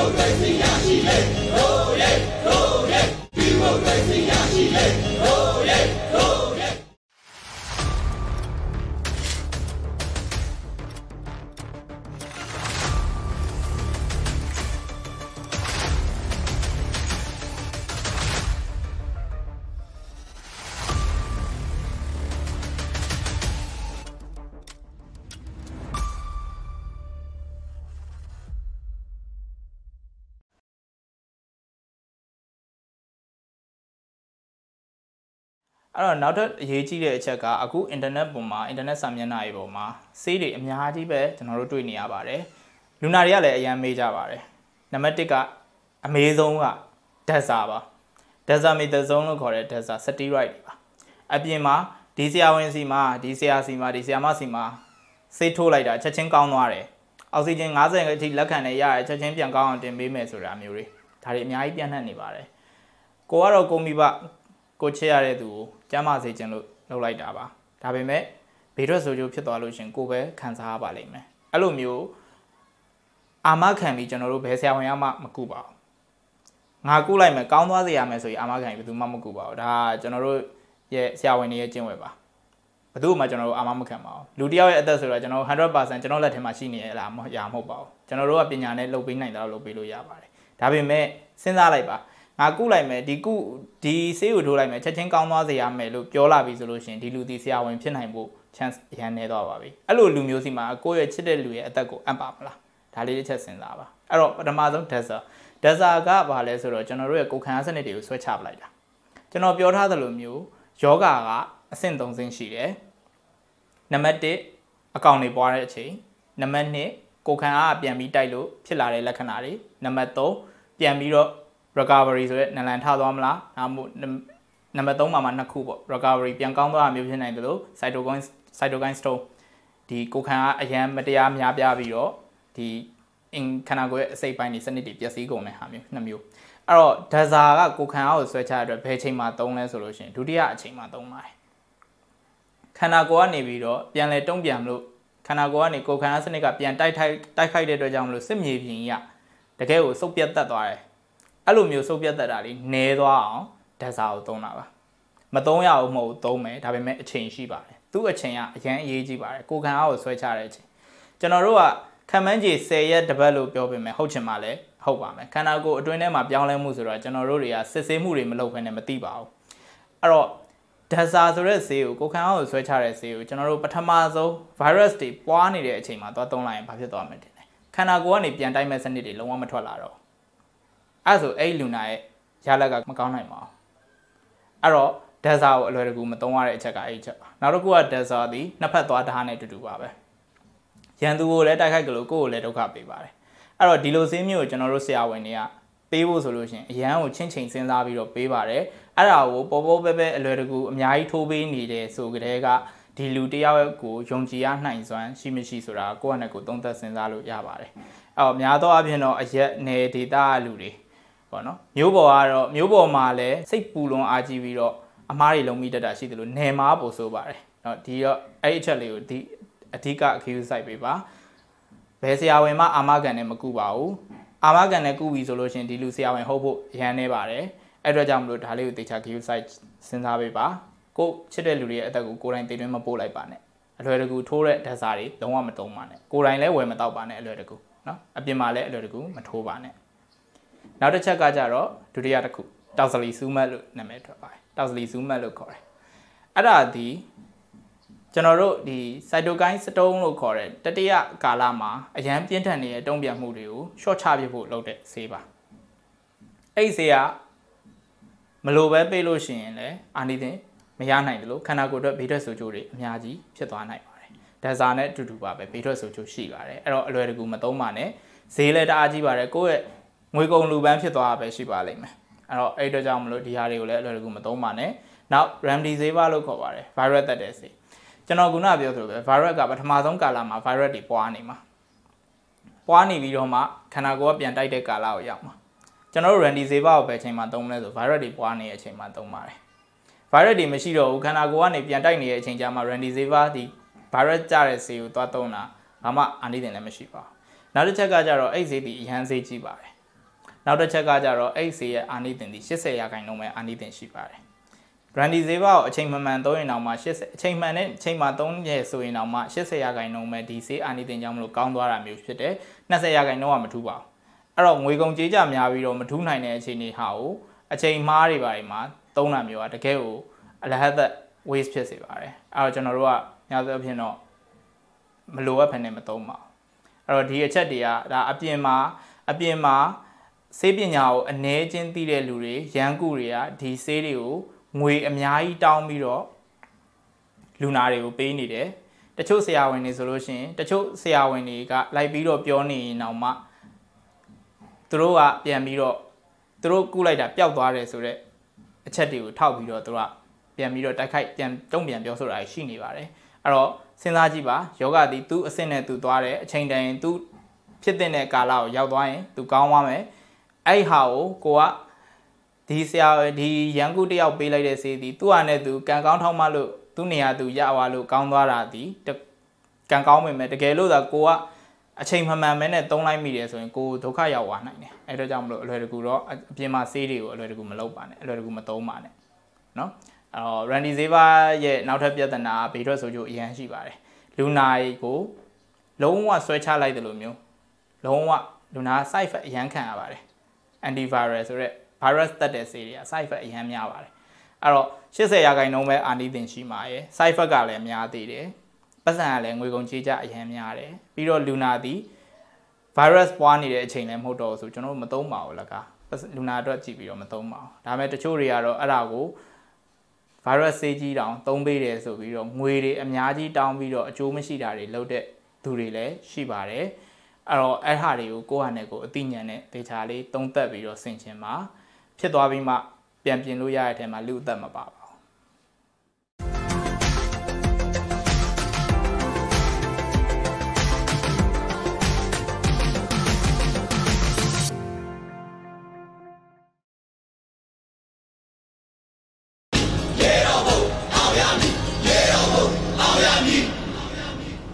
မိုကရေစီရရှိ အဲ့တော့နောက်ထပ်အရေးကြီးတဲ့အချက်ကအခု internet ပေါ်မှာ internet စာမျက်နှာတွေပေါ်မှာစေးတွေအများကြီးပဲကျွန်တော်တို့တွေ့နေရပါတယ်လူနာတွေကလည်းအရင်မေးကြပါတယ်နံပါတ်1ကအမေဆုံးက data ပါ data methazone လို့ခေါ်တဲ့ data steroid တွေပါအပြင်မှာဒီဆရာဝန်စီမှာဒီဆရာစီမှာဒီဆရာမစီမှာဆေးထိုးလိုက်တာချက်ချင်းကောင်းသွားတယ်အောက်ဆီဂျင်90အထိလက်ခံနေရရချက်ချင်းပြန်ကောင်းအောင်တင်ပေးမယ်ဆိုတာမျိုးတွေဒါတွေအများကြီးပြန့်နှံ့နေပါတယ်ကိုကတော့ကိုမိဘကိုချစ်ရတဲ့သူကို ကျမ်းမာစေခြင်းလို့လုပ်လိုက်တာပါဒါပေမဲ့ဘေးထွက်ဆိုးကျိုးဖြစ်သွားလို့ရှင်ကိုပဲခံစားရပါလိမ့်မယ်အဲ့လိုမျိုးအာမခံပြီးကျွန်တော်တို့ဘယ်ဆရာဝန်ရမှမကူပါဘူးငါကူလိုက်မယ်ကောင်းသွားစေရမယ်ဆိုရင်အာမခံပြီးဘယ်သူမှမကူပါဘူးဒါကျွန်တော်တို့ရဲ့ဆရာဝန်တွေရဲ့ကျင့်ဝတ်ပါဘယ်သူမှကျွန်တော်တို့အာမမခံပါဘူးလူတစ်ယောက်ရဲ့အသက်ဆိုတော့ကျွန်တော်100%ကျွန်တော်လက်ထဲမှာရှိနေရလားမဟုတ်ရမဟုတ်ပါဘူးကျွန်တော်တို့ကပညာနဲ့လုပ်ပေးနိုင်တာလုပ်ပေးလို့ရပါတယ်ဒါပေမဲ့စဉ်းစားလိုက်ပါ ငါကုလိုက်မယ်ဒီကုဒီဆေးကိုထိုးလိုက်မယ်ချက်ချင်းကောင်းသွားစေရမယ်လို့ပြောလာပြီဆိုလို့ရှိရင်ဒီလူဒီဆရာဝန်ဖြစ်နိုင်ဖို့ chance ရန်နေတော့ပါပြီအဲ့လိုလူမျိုးစီမှာကိုယ့်ရဲ့ချစ်တဲ့လူရဲ့အသက်ကိုအပ်ပါမလားဒါလေးတစ်ချက်စဉ်းစားပါအဲ့တော့ပထမဆုံး dasa dasa ကဘာလဲဆိုတော့ကျွန်တော်တို့ရဲ့ကိုယ်ခံအားစနစ်တွေကိုဆွဲချပလိုက်တာကျွန်တော်ပြောထားသလိုမျိုးယောဂကအဆင့်၃ဆင့်ရှိတယ်နံပါတ်1အကောင်တွေပွားတဲ့အချိန်နံပါတ်2ကိုယ်ခံအားပြန်ပြီးတိုက်လို့ဖြစ်လာတဲ့လက္ခဏာတွေနံပါတ်3ပြန်ပြီးတော့ recovery ဆိုတဲ့နလန်ထသွားမလားဒါမှမဟုတ်နံပါတ်3မှာမှနှစ်ခုပေါ့ recovery ပြန်ကောင်းသွားတာမျိုးဖြစ်နိုင်တယ်လို့ cytokine cytokine storm ဒီကိုခံအားအရန်မတရားများပြားပြီးတော့ဒီအင်ခန္ဓာကိုယ်ရဲ့အစိတ်ပိုင်းတွေစနစ်တွေပျက်စီးကုန်တဲ့ဟာမျိုးနှစ်မျိုးအဲ့တော့ဒဇာကကိုခံအားကိုဆွဲချရတဲ့ဘယ်ချိန်မှာသုံးလဲဆိုလို့ရှိရင်ဒုတိယအချိန်မှာသုံးပါတယ်ခန္ဓာကိုယ်ကနေပြီးတော့ပြန်လဲတုံ့ပြန်လို့ခန္ဓာကိုယ်ကနေကိုခံအားစနစ်ကပြန်တိုက်ထိုက်တိုက်ခိုက်တဲ့အတွက်ကြောင့်မလို့စစ်မြေပြင်ကြီးကတကယ်ကိုစုပ်ပြတ်တက်သွားတယ် အဲ့လိုမျိုးစုပ်ပြတ်တက်တာလေးနဲသွားအောင်ဒဇာကိုသုံးတာပါမသုံးရအောင်မဟုတ်သုံးမယ်ဒါပေမဲ့အချိန်ရှိပါတယ်သူ့အချိန်ကအရန်အရေးကြီးပါတယ်ကိုခံအားကိုဆွဲချတဲ့အချိန်ကျွန်တော်တို့ကခံမှန်းကြီး10ရက်တပတ်လို့ပြောပေမဲ့ဟုတ်ချင်မှလည်းဟုတ်ပါမယ်ခန္ဓာကိုယ်အတွင်းထဲမှာပြောင်းလဲမှုဆိုတော့ကျွန်တော်တို့တွေကစစ်ဆေးမှုတွေမလုပ်ဘဲနဲ့မသိပါဘူးအဲ့တော့ဒဇာဆိုတဲ့ဆေးကိုကိုခံအားကိုဆွဲချတဲ့ဆေးကိုကျွန်တော်တို့ပထမဆုံး virus တွေပွားနေတဲ့အချိန်မှာသွားသုံးလိုက်ရင်ဘာဖြစ်သွားမလဲတင်တယ်ခန္ဓာကိုယ်ကနေပြန်တိုက်မဲ့စနစ်တွေလုံးဝမထွက်လာတော့ အဲ့ဆိုအဲ့လူနာရဲ့ရလက်ကမကောင်းနိုင်ပါဘူးအဲ့တော့ဒက်ဆာကိုအလွယ်တကူမသုံးရတဲ့အချက်ကအဲ့ဒီချက်ပါနောက်တစ်ခုကဒက်ဆာသည်နှစ်ဖက်သွားဓာတ်နဲ့တူတူပါပဲရန်သူကိုလည်းတိုက်ခိုက်ကြလို့ကိုယ့်ကိုလည်းဒုက္ခပေးပါတယ်အဲ့တော့ဒီလိုစင်းမျိုးကိုကျွန်တော်တို့ဆရာဝန်တွေကပေးဖို့ဆိုလို့ရှိရင်အရန်ကိုချင်းချင်းစဉ်းစားပြီးတော့ပေးပါတယ်အဲ့ဒါကိုပေါ်ပေါ်ပဲပဲအလွယ်တကူအများကြီးထိုးပေးနေတယ်ဆိုကြတဲ့ကဒီလူတယောက်ကိုယုံကြည်ရနိုင်စွမ်းရှိမရှိဆိုတာကိုယ့်အနေကိုသုံးသပ်စဉ်းစားလို့ရပါတယ်အဲ့တော့များသောအားဖြင့်တော့အရက်နယ်ဒေတာလူတွေ ပေါ့နော်မျိုးပေါ်ကတော့မျိုးပေါ်မှာလည်းစိတ်ပူလွန်အားကြီးပြီးတော့အမားတွေလုံးမိတတ်တာရှိတယ်လို့နယ်မားပို့ဆိုပါတယ်เนาะဒီတော့အဲ့အချက်လေးကိုဒီအဓိကအခယူဆိုင်ပေးပါဘယ်ဆရာဝန်မှအာမခံနဲ့မကူပါဘူးအာမခံနဲ့ကူပြီဆိုလို့ရှင်ဒီလူဆရာဝန်ဟုတ်ဖို့ရန်နေပါတယ်အဲ့တော့ကြောင့်မလို့ဒါလေးကိုတေချာ queue site စဉ်းစားပေးပါကိုချစ်တဲ့လူတွေရဲ့အသက်ကိုကိုယ်တိုင်တည်တွင်းမပို့လိုက်ပါနဲ့အလွယ်တကူထိုးတဲ့ဓာတ်စာတွေလုံးဝမတုံးပါနဲ့ကိုယ်တိုင်လည်းဝယ်မတော့ပါနဲ့အလွယ်တကူเนาะအပြင်မှာလည်းအလွယ်တကူမထိုးပါနဲ့ နောက်တစ်ချက်ကကြတော့ဒုတိယတစ်ခုတောက်စလီစူးမတ်လို့နာမည်ထွက်ပါတယ်တောက်စလီစူးမတ်လို့ခေါ်တယ်အဲ့ဒါဒီကျွန်တော်တို့ဒီ cytokine storm လို့ခေါ်တဲ့တတိယကာလမှာအရန်ပြင်းထန်နေတဲ့တုံ့ပြန်မှုတွေကို short ချပြဖို့လုပ်တဲ့ဆေးပါအဲ့ဒီဆေးကမလိုပဲပေးလို့ရှိရင်လည်းအာနိသင်မရနိုင်တယ်လို့ခန္ဓာကိုယ်အတွက်ဘေးထွက်ဆိုးကျိုးတွေအများကြီးဖြစ်သွားနိုင်ပါတယ်ဒဇာနဲ့အတူတူပါပဲဘေးထွက်ဆိုးကျိုးရှိပါတယ်အဲ့တော့အလွယ်တကူမသုံးပါနဲ့ဈေးလည်းတအားကြီးပါတယ်ကိုယ့်ရဲ့ ငွေကုန်လူပန်းဖြစ်သွားတာပဲရှိပါလိမ့်မယ်အဲ့တော့အဲ့အတွက်ကြောင့်မလို့ဒီဟာတွေကိုလည်းအလွယ်တကူမသုံးပါနဲ့နောက် remdesivir လို့ခေါ်ပါတယ် virus တက်တဲ့ဆေးကျွန်တော်ခုနပြောသလိုပဲ virus ကပထမဆုံးကာလမှာ virus တွေပွားနေမှာပွားနေပြီးတော့မှခန္ဓာကိုယ်ကပြန်တိုက်တဲ့ကာလကိုရောက်မှာကျွန်တော်တို့ remdesivir ကိုပဲအချိန်မှာသုံးမလဲဆို virus တွေပွားနေတဲ့အချိန်မှာသုံးပါတယ် virus တွေမရှိတော့ဘူးခန္ဓာကိုယ်ကနေပြန်တိုက်နေတဲ့အချိန်ကျမှ remdesivir ဒီ virus ကြတဲ့ဆေးကိုသွားသုံးတာဘာမှအာနိသင်လည်းမရှိပါဘူးနောက်တစ်ချက်ကကြတော့အဲ့ဆေးဒီအရန်ဆေးကြီးပါတယ် နောက်တစ်ချက်ကကြတော့အဲ့ဆေးရဲ့အာနိသင်ဒီ80ရာခိုင်နှုန်းပဲအာနိသင်ရှိပါတယ် brandy ဈေးပါကိုအချိန်မှန်မှန်သုံးရင်တော့မှ80အချိန်မှန်နဲ့အချိန်မှသုံးရဆိုရင်တော့မှ80ရာခိုင်နှုန်းပဲဒီဆေးအာနိသင်ကြောင့်မလို့ကောင်းသွားတာမျိုးဖြစ်တယ်20ရာခိုင်နှုန်းကမထူးပါဘူးအဲ့တော့ငွေကုန်ကြေးကြများပြီးတော့မထူးနိုင်တဲ့အခြေအနေဟာကိုအချိန်မှားတွေပါတွေမှာသုံးတာမျိုးကတကယ်ကိုအလဟတ်သက် waste ဖြစ်စေပါတယ်အဲ့တော့ကျွန်တော်တို့ကများသောအားဖြင့်တော့မလိုအပ်ဖ ೇನೆ မသုံးပါဘူးအဲ့တော့ဒီအချက်တွေကဒါအပြင်မှာအပြင်မှာ ဆေးပညာကိုအ ਨੇ ချင်းသိတဲ့လူတွေရန်ကူတွေကဒီဆေးတွေကိုငွေအများကြီးတောင်းပြီးတော့လူနာတွေကိုပေးနေတယ်တချို့ဆရာဝန်တွေဆိုလို့ရှိရင်တချို့ဆရာဝန်တွေကလိုက်ပြီးတော့ပြောနေရင်တော့မှသူတို့ကပြန်ပြီးတော့သူတို့ကူးလိုက်တာပျောက်သွားတယ်ဆိုတော့အချက်တွေကိုထောက်ပြီးတော့သူတို့ကပြန်ပြီးတော့တိုက်ခိုက်ပြန်တုံ့ပြန်ပြောဆိုတာရှိနေပါတယ်အဲ့တော့စဉ်းစားကြည့်ပါယောဂသည်သူ့အဆင့်နဲ့သူသွားတယ်အချိန်တန်ရင်သူဖြစ်တဲ့ကာလကိုရောက်သွားရင်သူကောင်းသွားမယ် အဲ့ဟာကိုကိုကဒီဆရာဒီရန်ကုတယောက်ပေးလိုက်တဲ့စေးသည်သူ့ဟာနဲ့သူကံကောင်းထောက်မှလို့သူ့နေရာသူရသွားလို့ကောင်းသွားတာဒီကံကောင်းပေမဲ့တကယ်လို့သာကိုကအချိန်မှန်မှန်ပဲနဲ့သုံးလိုက်မိတယ်ဆိုရင်ကိုဒုက္ခရောက်သွားနိုင်တယ်အဲဒါကြောင့်မလို့အလွယ်တကူတော့အပြင်မှာဆေးတွေကိုအလွယ်တကူမလုပ်ပါနဲ့အလွယ်တကူမသုံးပါနဲ့เนาะအဲ့တော့ Randy Saver ရဲ့နောက်ထပ်ပြဿနာဘေးထွက်ဆိုကြအရန်ရှိပါတယ်လူနာကိုလုံးဝဆွဲချလိုက်တယ်လို့မျိုးလုံးဝလူနာ side effect အရန်ခံရပါတယ် antiviral ဆိုတော့ virus တက်တဲ့ဆေးတွေက side effect အရန်များပါတယ်အဲ့တော့80ရာခိုင်နှုန်းပဲအာနိသင်ရှိမှာရယ် side effect ကလည်းများသေးတယ်ပတ်စံကလည်းငွေကုန်ကြေးကြအရန်များတယ်ပြီးတော့လူနာသည် virus ပွားနေတဲ့အချိန်လည်းမဟုတ်တော့ဘူးဆိုကျွန်တော်တို့မသုံးပါဘူးလကားလူနာအတွက်ကြည့်ပြီးတော့မသုံးပါဘူးဒါပေမဲ့တချို့တွေကတော့အဲ့ဒါကို virus ဆေးကြီးတောင်သုံးပေးတယ်ဆိုပြီးတော့ငွေတွေအများကြီးတောင်းပြီးတော့အကျိုးမရှိတာတွေလုပ်တဲ့သူတွေလည်းရှိပါတယ် အဲ့တော့အဲ့ဟာတွေကိုကိုယ့်ဟာနဲ့ကိုယ်အသိဉာဏ်နဲ့ဒေတာလေးသုံးသပ်ပြီးတော့ဆင်ခြင်ပါဖြစ်သွားပြီးမှပြန်ပြင်လို့ရတဲ့အထက်မှာလူအသက်မပါပါ